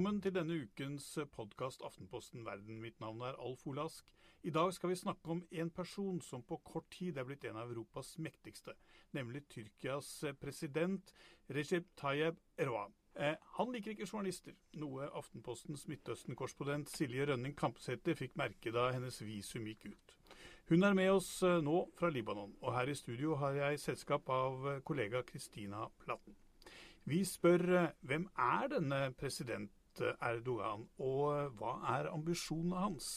Velkommen til denne ukens podkast Aftenposten verden. Mitt navn er Alf Olask. I dag skal vi snakke om en person som på kort tid er blitt en av Europas mektigste, nemlig Tyrkias president Recep Tayyip Erdogan. Eh, han liker ikke journalister, noe Aftenpostens Midtøsten-korrespondent Silje Rønning Kampsæter fikk merke da hennes visum gikk ut. Hun er med oss eh, nå fra Libanon, og her i studio har jeg selskap av eh, kollega Kristina Platten. Vi spør eh, hvem er denne president Erdogan, og hva er ambisjonene hans?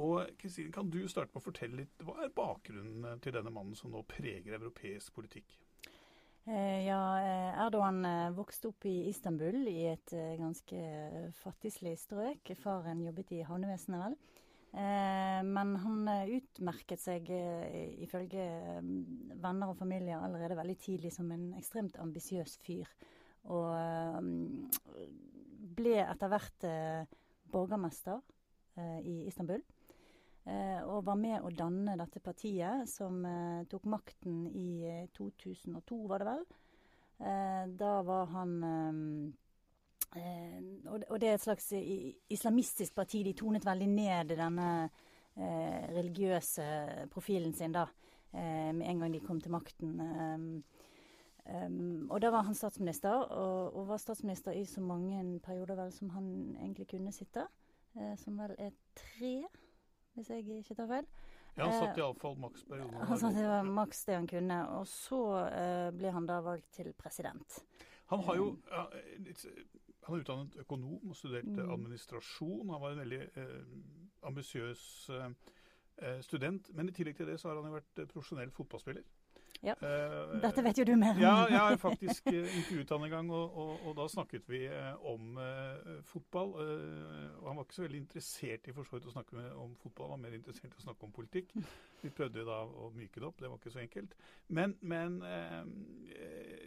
Og Kristine, kan du starte med å fortelle litt, hva er bakgrunnen til denne mannen som nå preger europeisk politikk? Eh, ja, eh, Erdogan vokste opp i Istanbul, i et ganske fattigslig strøk. Faren jobbet i havnevesenet, vel. Men han utmerket seg ifølge venner og familie allerede veldig tidlig som en ekstremt ambisiøs fyr. Og ble etter hvert borgermester i Istanbul. Og var med å danne dette partiet, som tok makten i 2002, var det vel. Da var han Eh, og, det er et slags islamistisk parti. De tonet veldig ned denne eh, religiøse profilen sin da, eh, med en gang de kom til makten. Um, og da var han statsminister, og, og, var statsminister i så mange perioder vel som han egentlig kunne sitte. Uh, som vel er tre, hvis jeg ikke tar feil. Ja, han satt iallfall maks perioden. Han satt det var maks det han kunne. Og så uh, ble han da valgt til president. Han har jo ja, han er utdannet økonom og studerte mm. administrasjon. Han var en veldig uh, ambisiøs eh, student. Men i tillegg til det så har han jo vært profesjonell fotballspiller. Ja, uh, Dette vet jo du mer om. Ja, jeg har faktisk intervjuet han en gang, og, og, og, da snakket vi om uh, fotball. Uh, og han var ikke så veldig interessert i for å snakke med, om fotball, han var mer interessert i å snakke om politikk. Vi prøvde da å myke det opp, det var ikke så enkelt. Men, men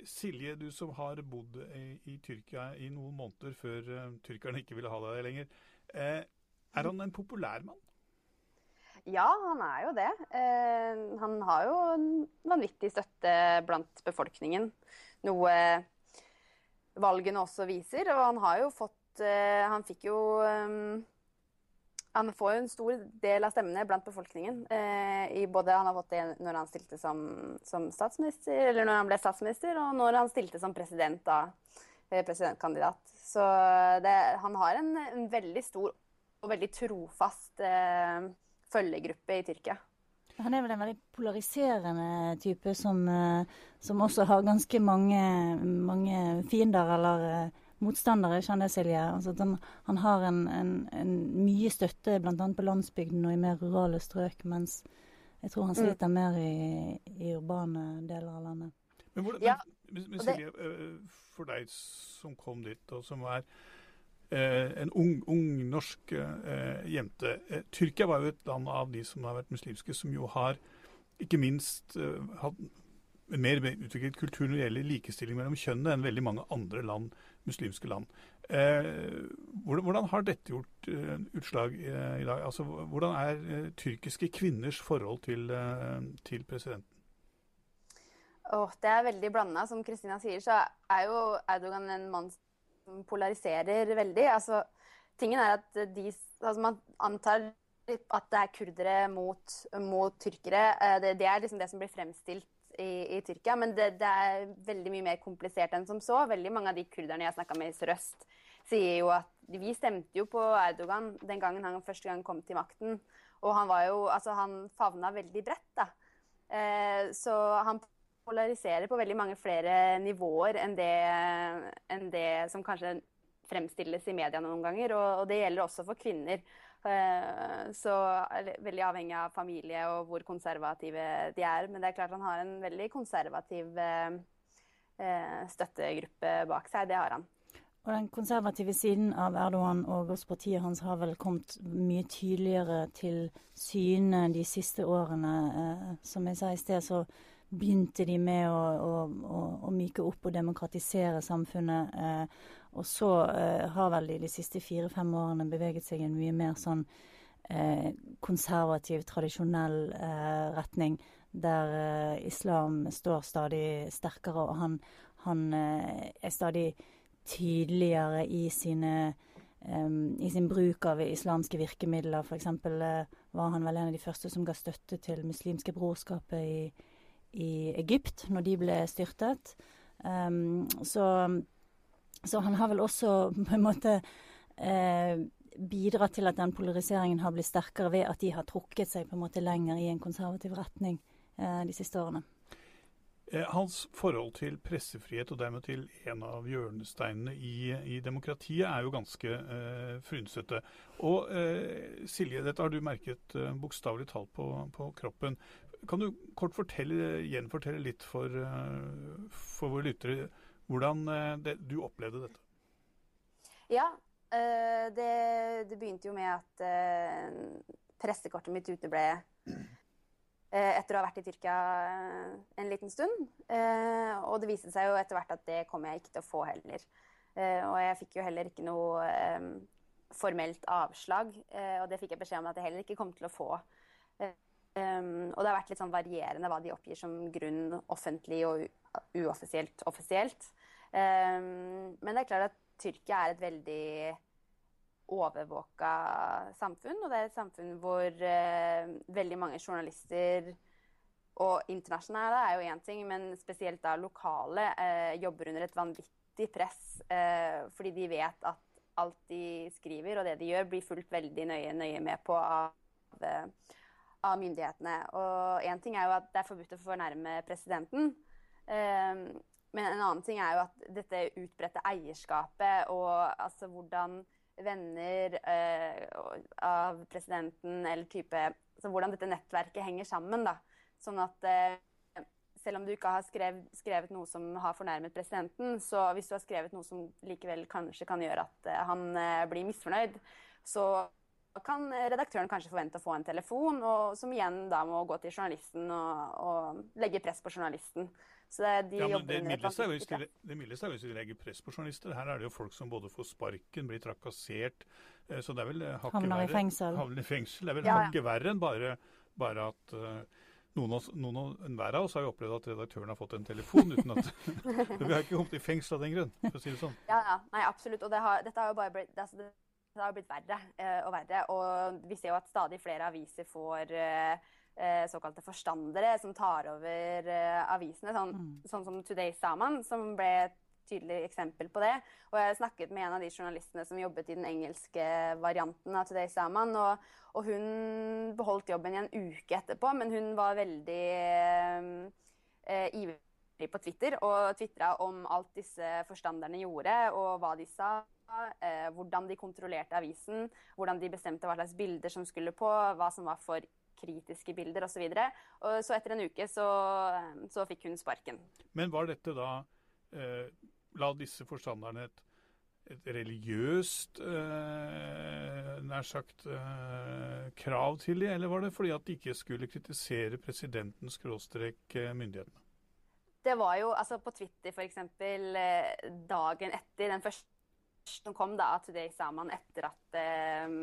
Silje, du som har bodd i, i, Tyrkia i noen måneder før tyrkerne ikke ville ha deg lenger. er han en populær mann? Ja, han er jo det. Eh, han har jo en vanvittig støtte blant befolkningen. Noe valgene også viser. Og han har jo fått eh, Han fikk jo eh, Han får jo en stor del av stemmene blant befolkningen. Eh, både Han har fått det når han stilte som, som, statsminister, eller når han ble statsminister, og når han stilte som president, da. Presidentkandidat. Så det, han har en, en, veldig stor og veldig trofast eh, følgegruppe i Tyrkia. Han er vel en veldig polariserende type som, eh, som også har ganske mange, mange fiender eller motstandere, motstandere, kjenner det, Silje. Altså han, han, har en, en, en mye støtte bl.a. på landsbygden og i mer rurale strøk, mens jeg tror han mm. sliter mm. mer i, i, urbane deler av landet. Men, hvordan, ja, men, men Silje, det... for deg som kom dit, og som er Eh, en ung, ung norsk eh, jente. Eh, Tyrkia var jo et land av de som har vært muslimske, som jo har ikke minst hatt en mer utviklet kultur når det gjelder likestilling mellom kjønnene enn veldig mange andre land, muslimske land. hvordan, har dette gjort utslag i dag? Altså, hvordan er tyrkiske kvinners forhold til, til presidenten? Oh, det er veldig blanda. Som Kristina sier, så er jo Erdogan en mann polariserer veldig. Altså, tingen er at de altså Man antar at det er kurdere mot, mot tyrkere. Eh, det, det, er liksom det som blir fremstilt i, i Tyrkia. Men det, det, er veldig mye mer komplisert enn som så. Veldig mange av de kurderne jeg snakka med i Sør-Øst, sier jo at vi stemte jo på Erdogan den gangen han første gang kom til makten. Og han var jo Altså, han favna veldig bredt, da. Eh, så han polariserer på veldig mange flere nivåer enn det, enn det som kanskje fremstilles i media noen ganger. Og, og det gjelder også for kvinner. Uh, så veldig avhengig av familie og hvor konservative de er. Men det er klart han har en veldig konservativ uh, støttegruppe bak seg. Det har han. Og Den konservative siden av Erdogan og også partiet hans har vel kommet mye tydeligere til syne de siste årene. Som jeg sa i sted, så begynte de med å, å, å, myke opp og demokratisere samfunnet. Eh, og så eh, har vel de de siste fire-fem årene beveget seg i en mye mer sånn eh, konservativ, tradisjonell eh, retning, der eh, islam står stadig sterkere, og han, han eh, er stadig tydeligere i sine i sin bruk av islamske virkemidler. F.eks. Uh, var han vel en av de første som ga støtte til muslimske brorskapet i, i Egypt når de ble styrtet. Um, så, så, han har vel også på en måte uh, bidratt til at den polariseringen har blitt sterkere ved at de har trukket seg på en måte lenger i en konservativ retning uh, de siste årene. Eh, hans forhold til pressefrihet og dermed til en av hjørnesteinene i, i demokratiet er jo ganske eh, frynsete. Og eh, Silje, dette har du merket eh, bokstavelig talt på, på, kroppen. Kan du kort fortelle, gjenfortelle litt for, eh, for våre lyttere hvordan eh, det, du opplevde dette? Ja, eh, det, det, begynte jo med at pressekortet mitt uteble etter å ha vært i Tyrkia en liten stund. Og det viste seg jo etter hvert at det kommer jeg ikke til å få heller. Og jeg fikk jo heller ikke noe formelt avslag, og det fikk jeg beskjed om at jeg heller ikke kom til å få. Um, og det har vært litt sånn varierende hva de oppgir som grunn offentlig og uoffisielt offisielt. Um, men det er klart at Tyrkia er et veldig overvåka samfunn. Og det er et samfunn hvor uh, veldig mange journalister og internasjonale er jo én ting, men spesielt da lokale uh, jobber under et vanvittig press. uh, fordi de vet at alt de skriver og det de gjør, blir fulgt veldig nøye, nøye med på av, av myndighetene. Og én ting er jo at det er forbudt å fornærme presidenten. Um, men en annen ting er jo at dette utbredte eierskapet og altså hvordan venner uh, av presidenten eller type altså Hvordan dette nettverket henger sammen. da. Sånn at uh, selv om du ikke har skrevet, skrevet, noe som har fornærmet presidenten, så hvis du har skrevet noe som likevel kanskje kan gjøre at uh, han blir misfornøyd, så kan redaktøren kanskje forvente å få en telefon, og som igjen da må gå til journalisten og, og legge press på journalisten. Så de ja, men det mildeste er, det mildeste er hvis de legger press på journalister. Her er det jo folk som både får sparken, blir trakassert. Eh, så det er vel eh, hakket Havner i fengsel. Havner i fengsel. Det er vel ja, hakket verre enn bare, bare at uh, noen, av, noen av, hver av oss har jo opplevd at redaktøren har fått en telefon uten at Vi har ikke kommet i fengsel av den grunn, for å si det sånn. Ja, ja. Nei, absolutt. Og det har, dette har jo bare blitt altså, det har blitt verre uh, og verre. Og vi ser jo at stadig flere aviser får uh, eh, såkalte forstandere som tar over eh, avisene, sånn, mm. sånn, som Today Saman, som ble et tydelig eksempel på det. Og jeg snakket med en av de journalistene som jobbet i den engelske varianten av Today Saman, og, og hun beholdt jobben i en uke etterpå, men hun var veldig eh, ivrig på Twitter og tvitra om alt disse forstanderne gjorde, og hva de sa. Eh, hvordan de kontrollerte avisen, hvordan de bestemte hva slags bilder som skulle på, hva som var for kritiske bilder osv. Så, og så etter en uke så, så, fikk hun sparken. Men var dette da eh, La disse forstanderne et, et religiøst eh, nær sagt eh, krav til dem, eller var det fordi at de ikke skulle kritisere presidenten skråstrek eh, myndighetene? Det var jo altså på Twitter f.eks. Eh, dagen etter den første som kom da, til det eksamen etter at, eh,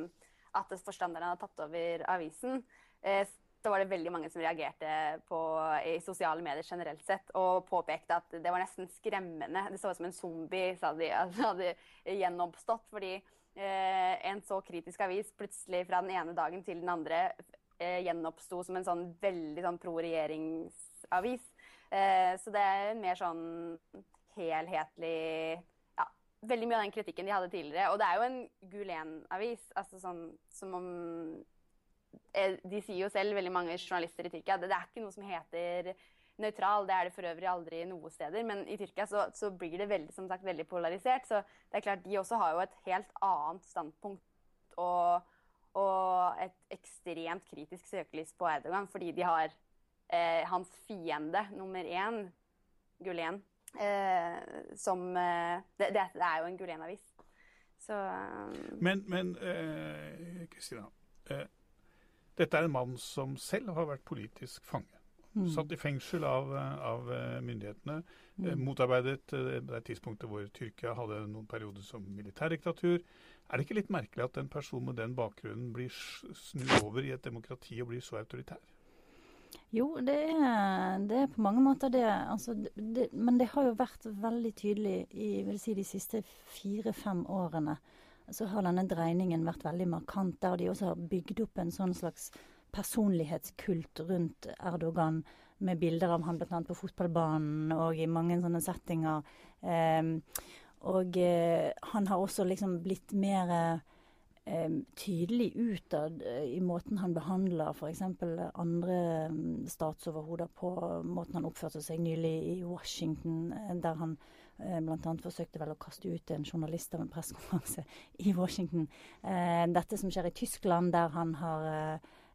at forstanderen hadde tatt over avisen, Eh, så var det veldig mange som reagerte på, i sosiale medier generelt sett og påpekte at det var nesten skremmende. Det så ut som en zombie sa de, hadde gjenoppstått. Fordi eh, en så kritisk avis plutselig fra den ene dagen til den andre eh, gjenoppsto som en sånn veldig sånn pro-regjeringsavis. Eh, så det er en mer sånn helhetlig Veldig mye av den kritikken de hadde tidligere. Og det er jo en Gulen-avis. Altså sånn som om Eh, de sier jo selv, veldig mange journalister i Tyrkia, det, det er ikke noe som heter nøytral. Det er det for øvrig aldri noe steder. Men i Tyrkia så, så, blir det veldig, som sagt, veldig polarisert. Så det er klart, de også har jo et helt annet standpunkt og, og et ekstremt kritisk søkelys på Erdogan, fordi de har eh, hans fiende nummer én, Gulen, som eh, det, det, er jo en Gulen-avis. Så Men, men eh, Kristina. Eh, dette er en mann som selv har vært politisk fange. Mm. Satt i fengsel av, av eh, myndighetene. Mm. Eh, motarbeidet eh, det tidspunktet hvor Tyrkia hadde noen perioder som militærdiktatur. Er det ikke litt merkelig at en person med den bakgrunnen blir snudd over i et demokrati og blir så autoritær? Jo, det er, det er på mange måter det. Altså, det. Men det har jo vært veldig tydelig i vil si, de siste fire-fem årene så har denne dreiningen vært veldig markant, der de også har bygd opp en sånn slags personlighetskult rundt Erdogan, med bilder av han bl.a. på fotballbanen og i mange sånne settinger. Eh, og eh, han har også liksom blitt mer eh, tydelig utad eh, i måten han behandler f.eks. andre mm, statsoverhoder på, måten han oppførte seg nylig i Washington, eh, der han eh, bl.a. forsøkte vel å kaste ut en journalist av en pressekonferanse i Washington. Eh, dette som skjer i Tyskland, der han har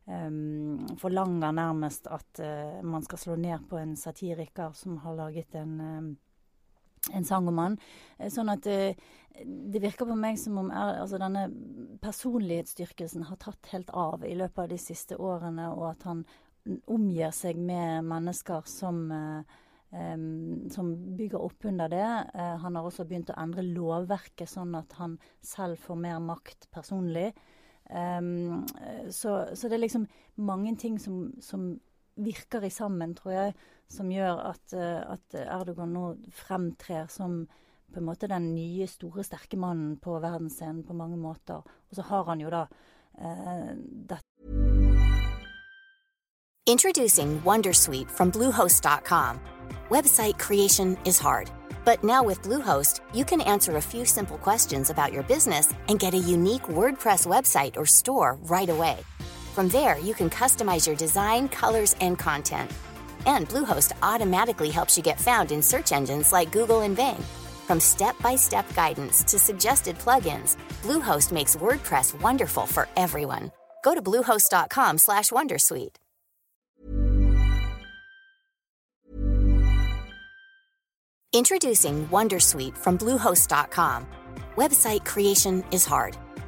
Um, forlanger nærmest at man skal slå ned på en satiriker som har laget en, en sang om han. Uh, sånn at uh, det virker på meg som om altså denne personlighetsstyrkelsen har tatt helt av i løpet av de siste årene, og at han omgir seg med mennesker som Um, som bygger opp under det. Uh, han har også begynt å endre lovverket sånn at han selv får mer makt personlig. Um, så, så, det er liksom mange ting som, som, virker i sammen, tror jeg, som gjør at, uh, at, Erdogan nå fremtrer som på en måte den nye, store, sterke mannen på verdensscenen på mange måter. Og så har han jo da uh, dette from Bluehost.com. Website creation is hard. But now with Bluehost, you can answer a few simple questions about your business and get a unique WordPress website or store right away. From there, you can customize your design, colors, and content. And Bluehost automatically helps you get found in search engines like Google and Bing. From step-by-step guidance to suggested plugins, Bluehost makes WordPress wonderful for everyone. Go to bluehost.com/wondersuite. Introducing Wondersuite from Bluehost.com. Website creation is hard,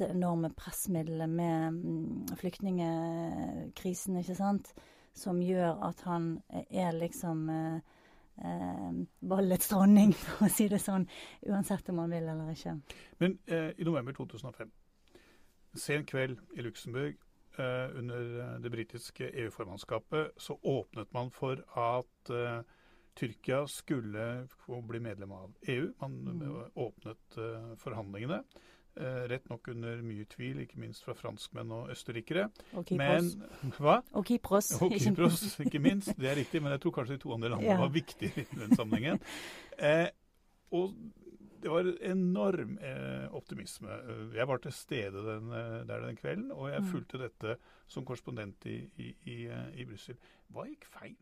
enorme pressmiddelet med mm, flyktningekrisen, ikke sant, som gjør at han er liksom eh, eh, ballets dronning, for å si det sånn, uansett om han vil eller ikke. Men eh, i november 2005, sen kveld i Luxembourg, eh, under eh, det britiske EU-formannskapet, så åpnet man for at eh, Tyrkia skulle få bli medlem av EU. Man mm. åpnet forhandlingene. Eh, rett nok under mye tvil, ikke minst fra franskmenn og østerrikere. Og Kypros. Men, hva? Og Kypros. Og Kypros, ikke minst. Det er riktig, men jeg tror kanskje de to andre landene ja. var viktige i den sammenhengen. Eh, og det var enorm eh, optimisme. Jeg var til stede den, eh, der den kvelden, og jeg mm. fulgte dette som korrespondent i, i, i, eh, i Brussel. Hva gikk feil?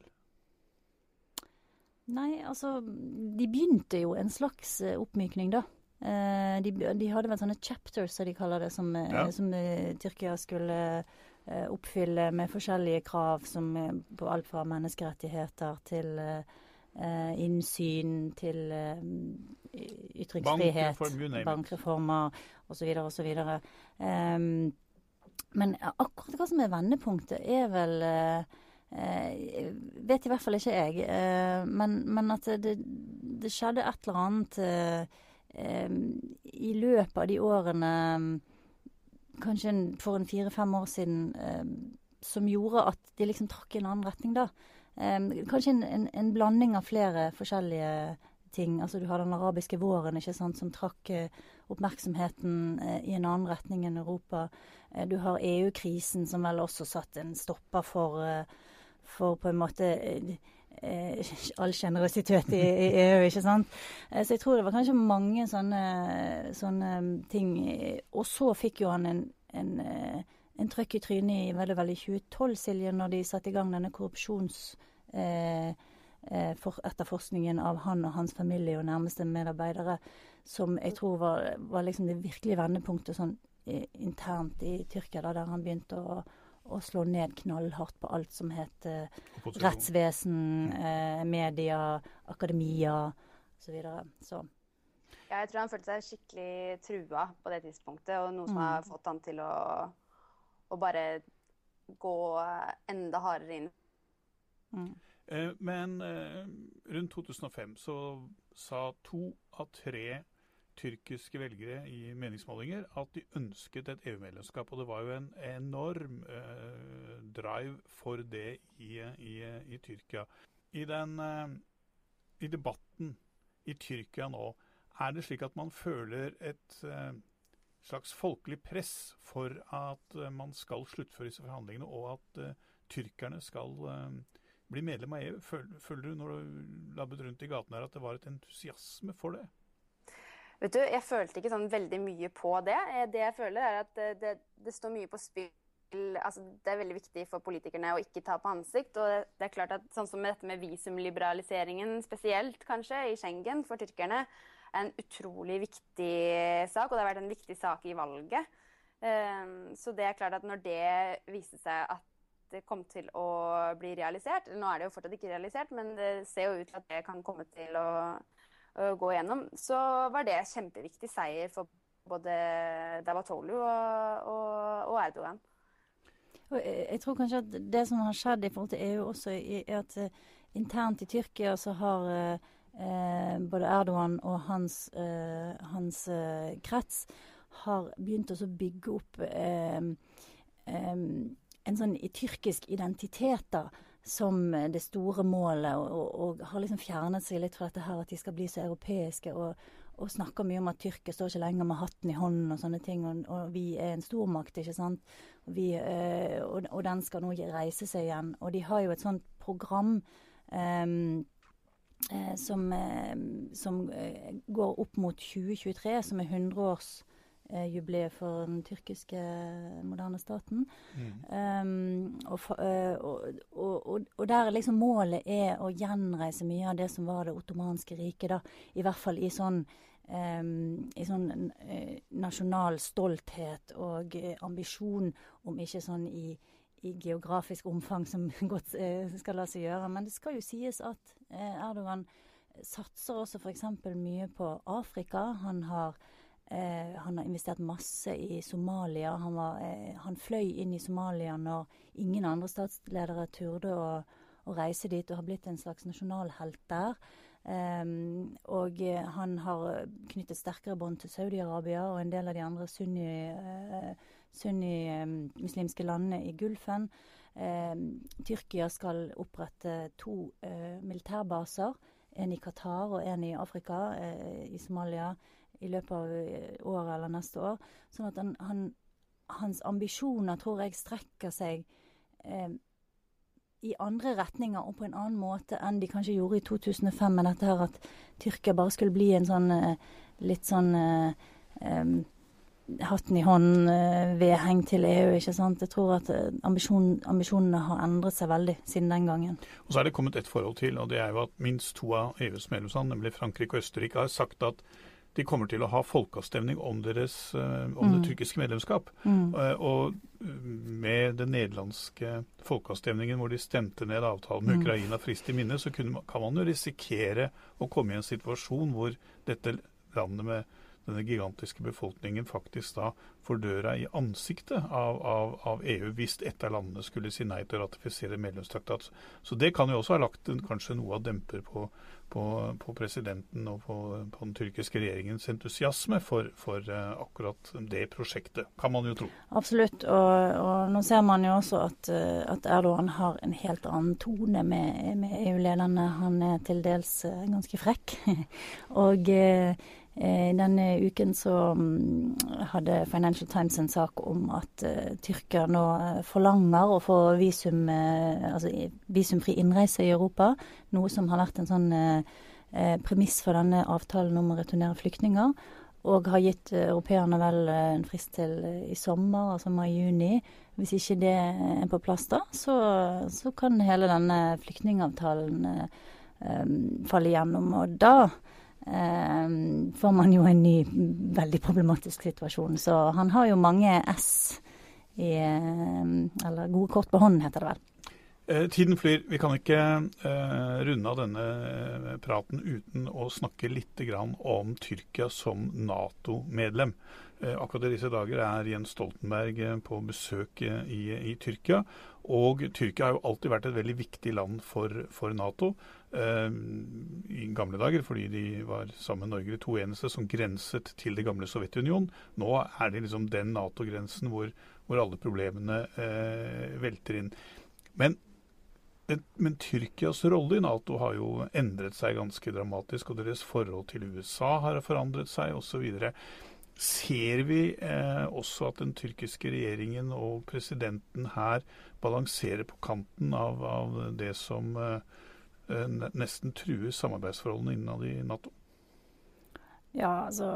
Nei, altså De begynte jo en slags oppmykning, da. Uh, de, de, hadde vel sånne chapters, som de kaller det, som, eh, ja. som uh, Tyrkia skulle uh, oppfylle med forskjellige krav som på alt fra menneskerettigheter til innsyn til ytringsfrihet, Bankreform, bankreformer osv. osv. Um, men akkurat hva som er vendepunktet, er vel vet i hvert fall ikke jeg. Men, men, at det, det, skjedde et eller annet i løpet av de årene, kanskje for en fire-fem år siden, som gjorde at de liksom trakk i en annen retning, da. kanskje en, en, en, blanding av flere forskjellige ting. Altså Du har den arabiske våren ikke sant, som trakk eh, oppmerksomheten eh, i en annen retning enn Europa. Eh, du har EU-krisen, som vel også satt en stopper for, for på en måte all sjenerøsitet i, i, EU, ikke sant. Eh, så jeg tror det var kanskje mange sånne, sånne ting. Og så fikk jo han en, en, eh, en trøkk i trynet i veldig, veldig 2012, Silje, når de satte i gang denne korrupsjons... Eh, eh, av han og hans familie og nærmeste medarbeidere, som jeg tror var, var liksom det virkelige vendepunktet sånn internt i Tyrkia, da, der han begynte å å slå ned knallhardt på alt som het eh, rettsvesen, eh, media, akademia osv. Så, videre. så. Ja, jeg tror han følte seg skikkelig trua på det tidspunktet, og noe som mm. har fått han til å, å bare gå enda hardere inn. Mm. Eh, men eh, rundt 2005 så sa to av tre tyrkiske velgere i meningsmålinger at de ønsket et EU-medlemskap. Og det var jo en enorm eh, drive for det i, i, i Tyrkia. I, den, eh, I debatten i Tyrkia nå, er det slik at man føler et eh, slags folkelig press for at eh, man skal sluttføre disse forhandlingene, og at uh, tyrkerne skal uh, bli medlem av EU. Føler, føler du når du labbet rundt i gatene her at det var et entusiasme for det? Vet du, Jeg følte ikke sånn veldig mye på det. Det jeg føler, er at det, det, det står mye på spill. Altså, det er veldig viktig for politikerne å ikke ta på ansikt. og det er klart at sånn som dette med visumliberaliseringen spesielt, kanskje, i Schengen for tyrkerne, er en utrolig viktig sak, og det har vært en viktig sak i valget. Ehm, så det er klart at når det viste seg at det kom til å bli realisert Nå er det jo fortsatt ikke realisert, men det ser jo ut til at det kan komme til å gå gjennom, Så var det kjempeviktig seier for både Davatolu og, og, og Erdogan. Jeg tror kanskje at det som har skjedd i forhold til EU også, er at eh, internt i Tyrkia så har eh, eh, både Erdogan og hans, eh, hans eh, krets har begynt å bygge opp eh, en sånn tyrkisk identitet da, som det store målet, og, og, har liksom fjernet seg litt fra dette her at de skal bli så europeiske. og, og snakker mye om at Tyrkia står ikke lenger med hatten i hånden og sånne ting. Og, og vi er en stormakt, ikke sant. Vi, øh, og, den skal nå reise seg igjen. Og de har jo et sånt program øh, eh, som, eh, som eh, går opp mot 2023, som er 100-årsjubileet for den tyrkiske moderne staten. Mm. Um, og, og, og, og, der liksom målet er å gjenreise mye av det som var det ottomanske riket, da. I hvert fall i sånn Um, i sånn uh, nasjonal stolthet og uh, ambisjon, om ikke sånn i i geografisk omfang som godt eh, skal la seg gjøre. Men det skal jo sies at eh, Erdogan satser også f.eks. mye på Afrika. Han har, eh, han har, investert masse i Somalia. Han, var, eh, han, fløy inn i Somalia når ingen andre statsledere turde å, å reise dit, og har blitt en slags nasjonalhelt der. Eh, og han har knyttet sterkere bånd til Saudi-Arabia og en del av de andre sunni, uh, sunnimuslimske landene i Gulfen. Eh, Tyrkia skal opprette to eh, militærbaser. En i Qatar og en i Afrika, eh, i Somalia, i løpet av eh, året eller neste år. Sånn at han, han, hans ambisjoner tror jeg strekker seg eh, i andre retninger og på en annen måte enn de kanskje gjorde i 2005, med dette her at Tyrkia bare skulle bli en sånn eh, litt sånn eh, hatten i hånden, eh, vedheng til EU. ikke sant? Jeg tror at eh, ambisjon, ambisjonene har endret seg veldig siden den gangen. Og Så er det kommet et forhold til, og det er jo at minst to av EUs medlemsland, nemlig Frankrike og Østerrike, har sagt at de kommer til å ha folkeavstemning om, deres, eh, om mm. det tyrkiske medlemskap. Mm. Og med den nederlandske folkeavstemningen hvor de stemte ned avtalen med mm. Ukraina frist i minne, så kunne, kan man jo risikere å komme i en situasjon hvor dette landet med denne gigantiske befolkningen faktisk da får døra i ansiktet av, av, av, EU hvis et av landene skulle si nei til å ratifisere medlemstraktat. Så det kan jo også ha lagt en, kanskje noe av demper på, på, på presidenten og på, på, den tyrkiske regjeringens entusiasme for, for uh, akkurat det prosjektet, kan man jo tro. Absolutt, og, og nå ser man jo også at, uh, at, Erdogan har en helt annen tone med, med EU-lederne. Han er til dels uh, ganske frekk. og Eh, denne uken så um, hadde Financial Times en sak om at uh, Tyrkia nå uh, forlanger å få visum, uh, altså, visumfri innreise i Europa. Noe som har vært en sånn premiss for denne avtalen om å returnere flyktninger. Og har gitt europeerne vel en frist til i sommer, altså mai-juni. Hvis ikke det er på plass da, så, så kan hele denne flyktningavtalen um, falle igjennom. Og da eh, får man jo en ny, veldig problematisk situasjon. Så han har jo mange S i eh, Eller gode kort på hånden, heter det vel. Eh, tiden flyr. Vi kan ikke eh, runde av denne eh, praten uten å snakke litt om Tyrkia som Nato-medlem. Eh, akkurat i disse dager er Jens Stoltenberg eh, på besøk eh, i, i, Tyrkia. Og Tyrkia har jo alltid vært et veldig viktig land for, for Nato. I gamle dager fordi de var sammen med Norge de to eneste som grenset til det gamle Sovjetunionen. Nå er det liksom den Nato-grensen hvor, hvor, alle problemene velter inn. Men men Tyrkias rolle i Nato har jo endret seg ganske dramatisk, og deres forhold til USA har forandret seg osv. Ser vi eh, også at den tyrkiske regjeringen og presidenten her balanserer på kanten av, av det som eh, nesten truer samarbeidsforholdene innad i Nato? Ja, altså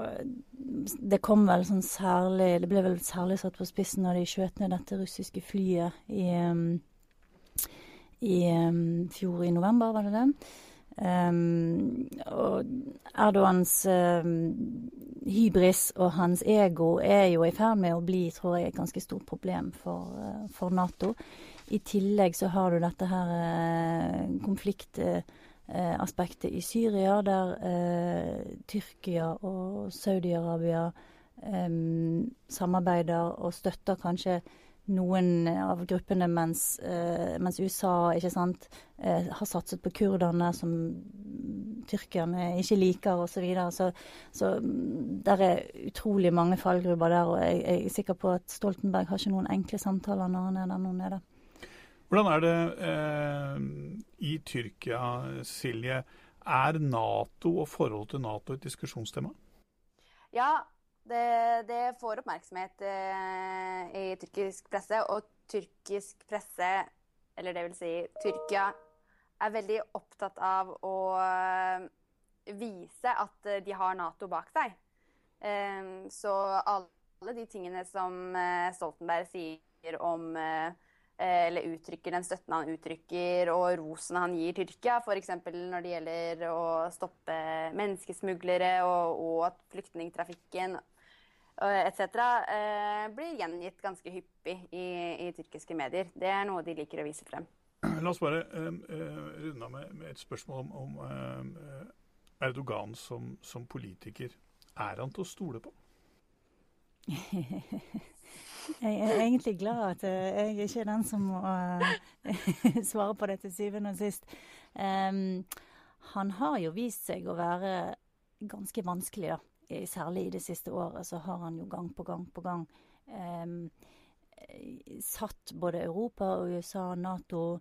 Det kom vel sånn særlig Det ble vel særlig satt på spissen når de skjøt ned dette russiske flyet i um, i um, fjor i november, var det det? Um, og Erdogans um, hybris og hans ego er jo i ferd med å bli, tror jeg, et ganske stort problem for, uh, for Nato. I tillegg så har du dette her uh, konfliktaspektet uh, i Syria, der Tyrkia og Saudi-Arabia samarbeider og støtter kanskje noen av gruppene, mens, eh, mens USA ikke sant, eh, har satset på kurderne, som tyrkerne ikke liker, osv. Så, videre. så Så der er utrolig mange fallgruber der. Og jeg, jeg, er sikker på at Stoltenberg har ikke noen enkle samtaler når han er der nå nede. Hvordan er det eh, i Tyrkia, Silje? Er Nato og forholdet til Nato et diskusjonstema? Ja, det, det får oppmerksomhet eh, i tyrkisk presse, og tyrkisk presse, eller det vil si Tyrkia, er veldig opptatt av å eh, vise at eh, de har Nato bak seg. Eh, så alle de tingene som eh, Stoltenberg sier om eh, eller uttrykker den støtten han uttrykker, og rosen han gir Tyrkia, f.eks. når det gjelder å stoppe menneskesmuglere og, og flyktningtrafikken etc., eh, blir gjengitt ganske hyppig i, i, tyrkiske medier. Det er noe de liker å vise frem. La oss bare uh, runde av med, med, et spørsmål om, om uh, Erdogan som, som, politiker. Er han til å stole på? jeg er egentlig glad at jeg ikke er den som må svare på det til syvende og sist. Um, han har jo vist seg å være ganske vanskelig, da særlig i det siste året, så har han jo gang på gang på gang um, satt både Europa og USA Nato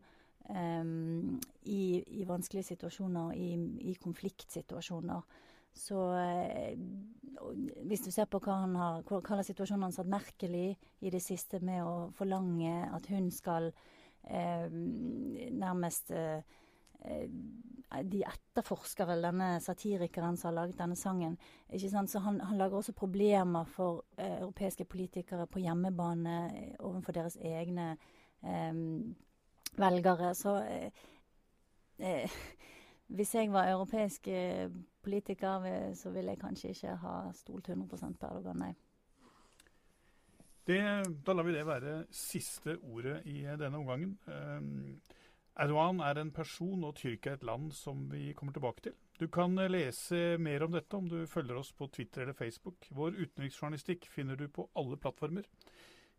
um, i, i, vanskelige situasjoner, i, i konfliktsituasjoner. Så uh, hvis du ser på hva han har, hva, slags situasjon han satt Merkel i i det siste med å forlange at hun skal uh, nærmest uh, de etterforsker vel denne satirikeren som har laget denne sangen. ikke sant? Så han, han lager også problemer for eh, europeiske politikere på hjemmebane eh, overfor deres egne eh, velgere. Så eh, eh hvis jeg var europeisk eh, politiker, så ville jeg kanskje ikke ha stolt 100% på Erdogan, nei. Det, da lar vi det være siste ordet i denne omgangen. Um, Erdogan er en person og Tyrkia er et land som vi kommer tilbake til. Du kan lese mer om dette om du følger oss på Twitter eller Facebook. Vår utenriksjournalistikk finner du på alle plattformer.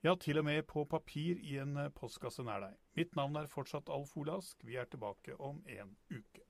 Ja, til og med på papir i en postkasse nær deg. Mitt navn er fortsatt Alf Olask. Vi er tilbake om en uke.